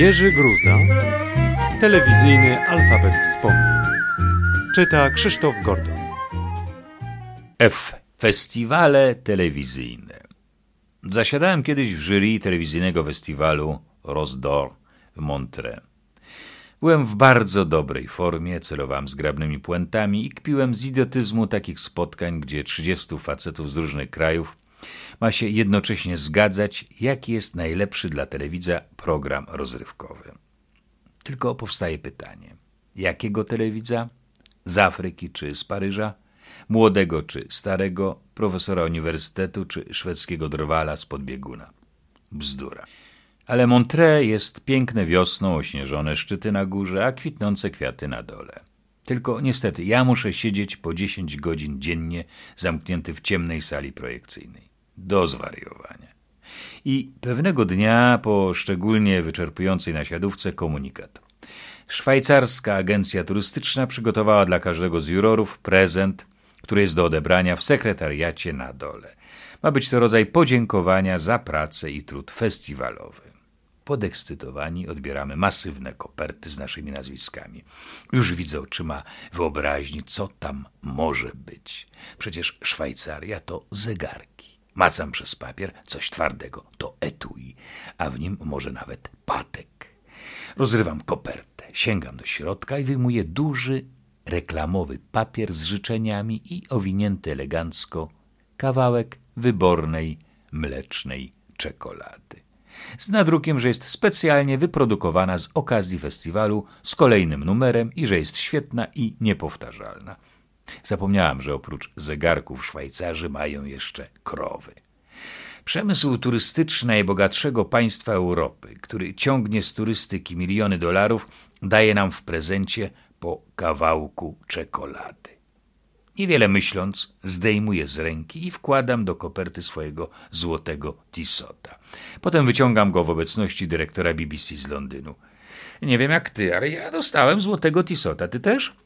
Jerzy Gruza Telewizyjny alfabet wspomnień Czyta Krzysztof Gordon F. Festiwale telewizyjne Zasiadałem kiedyś w jury telewizyjnego festiwalu Rosdor w Montreux. Byłem w bardzo dobrej formie, celowałem zgrabnymi puentami i kpiłem z idiotyzmu takich spotkań, gdzie 30 facetów z różnych krajów ma się jednocześnie zgadzać, jaki jest najlepszy dla telewidza program rozrywkowy. Tylko powstaje pytanie: jakiego telewidza? Z Afryki czy z Paryża? Młodego czy starego? Profesora uniwersytetu czy szwedzkiego drwala z podbieguna? Bzdura. Ale Montreux jest piękne wiosną, ośnieżone szczyty na górze, a kwitnące kwiaty na dole. Tylko niestety ja muszę siedzieć po 10 godzin dziennie zamknięty w ciemnej sali projekcyjnej. Do zwariowania. I pewnego dnia, po szczególnie wyczerpującej nasiadówce, komunikat. Szwajcarska agencja turystyczna przygotowała dla każdego z jurorów prezent, który jest do odebrania w sekretariacie na dole. Ma być to rodzaj podziękowania za pracę i trud festiwalowy. Podekscytowani odbieramy masywne koperty z naszymi nazwiskami. Już widzę oczyma wyobraźni, co tam może być. Przecież Szwajcaria to zegarki. Macam przez papier coś twardego, to etui, a w nim może nawet patek. Rozrywam kopertę, sięgam do środka i wyjmuję duży, reklamowy papier z życzeniami i owinięty elegancko kawałek wybornej, mlecznej czekolady z nadrukiem, że jest specjalnie wyprodukowana z okazji festiwalu z kolejnym numerem i że jest świetna i niepowtarzalna. Zapomniałam, że oprócz zegarków Szwajcarzy mają jeszcze krowy. Przemysł turystyczny najbogatszego państwa Europy, który ciągnie z turystyki miliony dolarów, daje nam w prezencie po kawałku czekolady. Niewiele myśląc, zdejmuję z ręki i wkładam do koperty swojego złotego Tissota. Potem wyciągam go w obecności dyrektora BBC z Londynu. Nie wiem jak ty, ale ja dostałem złotego Tissota. Ty też?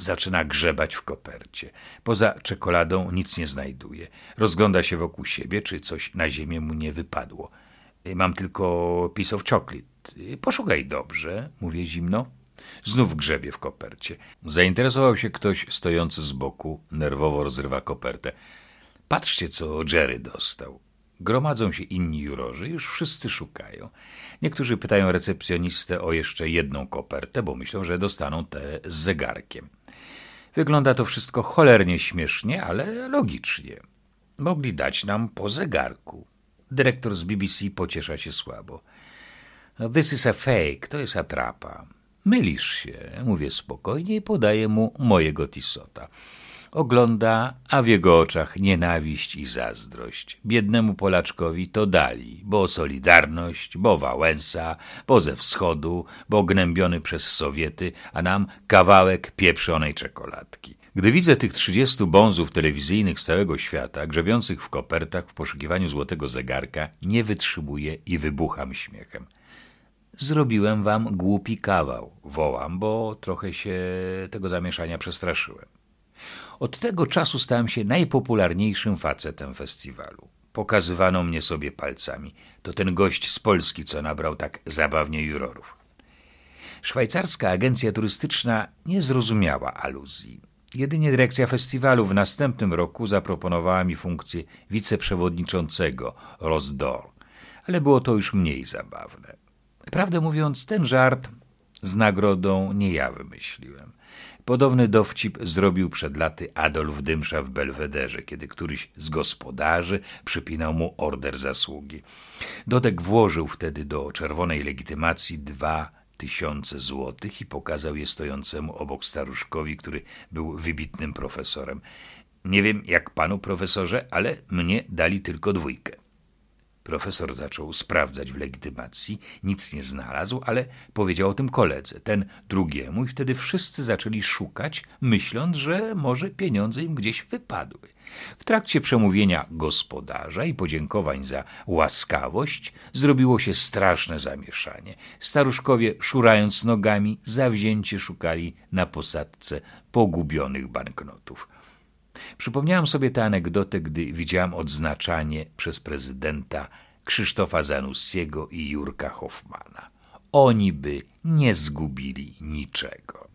Zaczyna grzebać w kopercie. Poza czekoladą nic nie znajduje. Rozgląda się wokół siebie, czy coś na ziemię mu nie wypadło. Mam tylko piece of chocolate. Poszukaj dobrze, mówię zimno. Znów grzebie w kopercie. Zainteresował się ktoś stojący z boku, nerwowo rozrywa kopertę. Patrzcie, co Jerry dostał. Gromadzą się inni jurorzy, już wszyscy szukają. Niektórzy pytają recepcjonistę o jeszcze jedną kopertę, bo myślą, że dostaną tę z zegarkiem. Wygląda to wszystko cholernie śmiesznie, ale logicznie. Mogli dać nam po zegarku. Dyrektor z BBC pociesza się słabo. This is a fake, to jest atrapa. Mylisz się, mówię spokojnie i podaję mu mojego Tissota. Ogląda, a w jego oczach nienawiść i zazdrość. Biednemu Polaczkowi to dali, bo Solidarność, bo Wałęsa, bo ze wschodu, bo gnębiony przez Sowiety, a nam kawałek pieprzonej czekoladki. Gdy widzę tych trzydziestu bonzów telewizyjnych z całego świata, grzebiących w kopertach w poszukiwaniu złotego zegarka, nie wytrzymuję i wybucham śmiechem. Zrobiłem wam głupi kawał, wołam, bo trochę się tego zamieszania przestraszyłem. Od tego czasu stałem się najpopularniejszym facetem festiwalu. Pokazywano mnie sobie palcami. To ten gość z Polski, co nabrał tak zabawnie jurorów. Szwajcarska agencja turystyczna nie zrozumiała aluzji. Jedynie dyrekcja festiwalu w następnym roku zaproponowała mi funkcję wiceprzewodniczącego Rosdor, ale było to już mniej zabawne. Prawdę mówiąc, ten żart z nagrodą nie ja wymyśliłem. Podobny dowcip zrobił przed laty Adolf Dymsza w Belwederze, kiedy któryś z gospodarzy przypinał mu order zasługi. Dodek włożył wtedy do czerwonej legitymacji dwa tysiące złotych i pokazał je stojącemu obok staruszkowi, który był wybitnym profesorem. Nie wiem jak panu profesorze, ale mnie dali tylko dwójkę. Profesor zaczął sprawdzać w legitymacji, nic nie znalazł, ale powiedział o tym koledze, ten drugiemu, i wtedy wszyscy zaczęli szukać, myśląc, że może pieniądze im gdzieś wypadły. W trakcie przemówienia gospodarza i podziękowań za łaskawość zrobiło się straszne zamieszanie. Staruszkowie, szurając nogami, zawzięcie szukali na posadce pogubionych banknotów. Przypomniałem sobie tę anegdotę, gdy widziałem odznaczanie przez prezydenta Krzysztofa Zanussiego i Jurka Hoffmana. oni by nie zgubili niczego.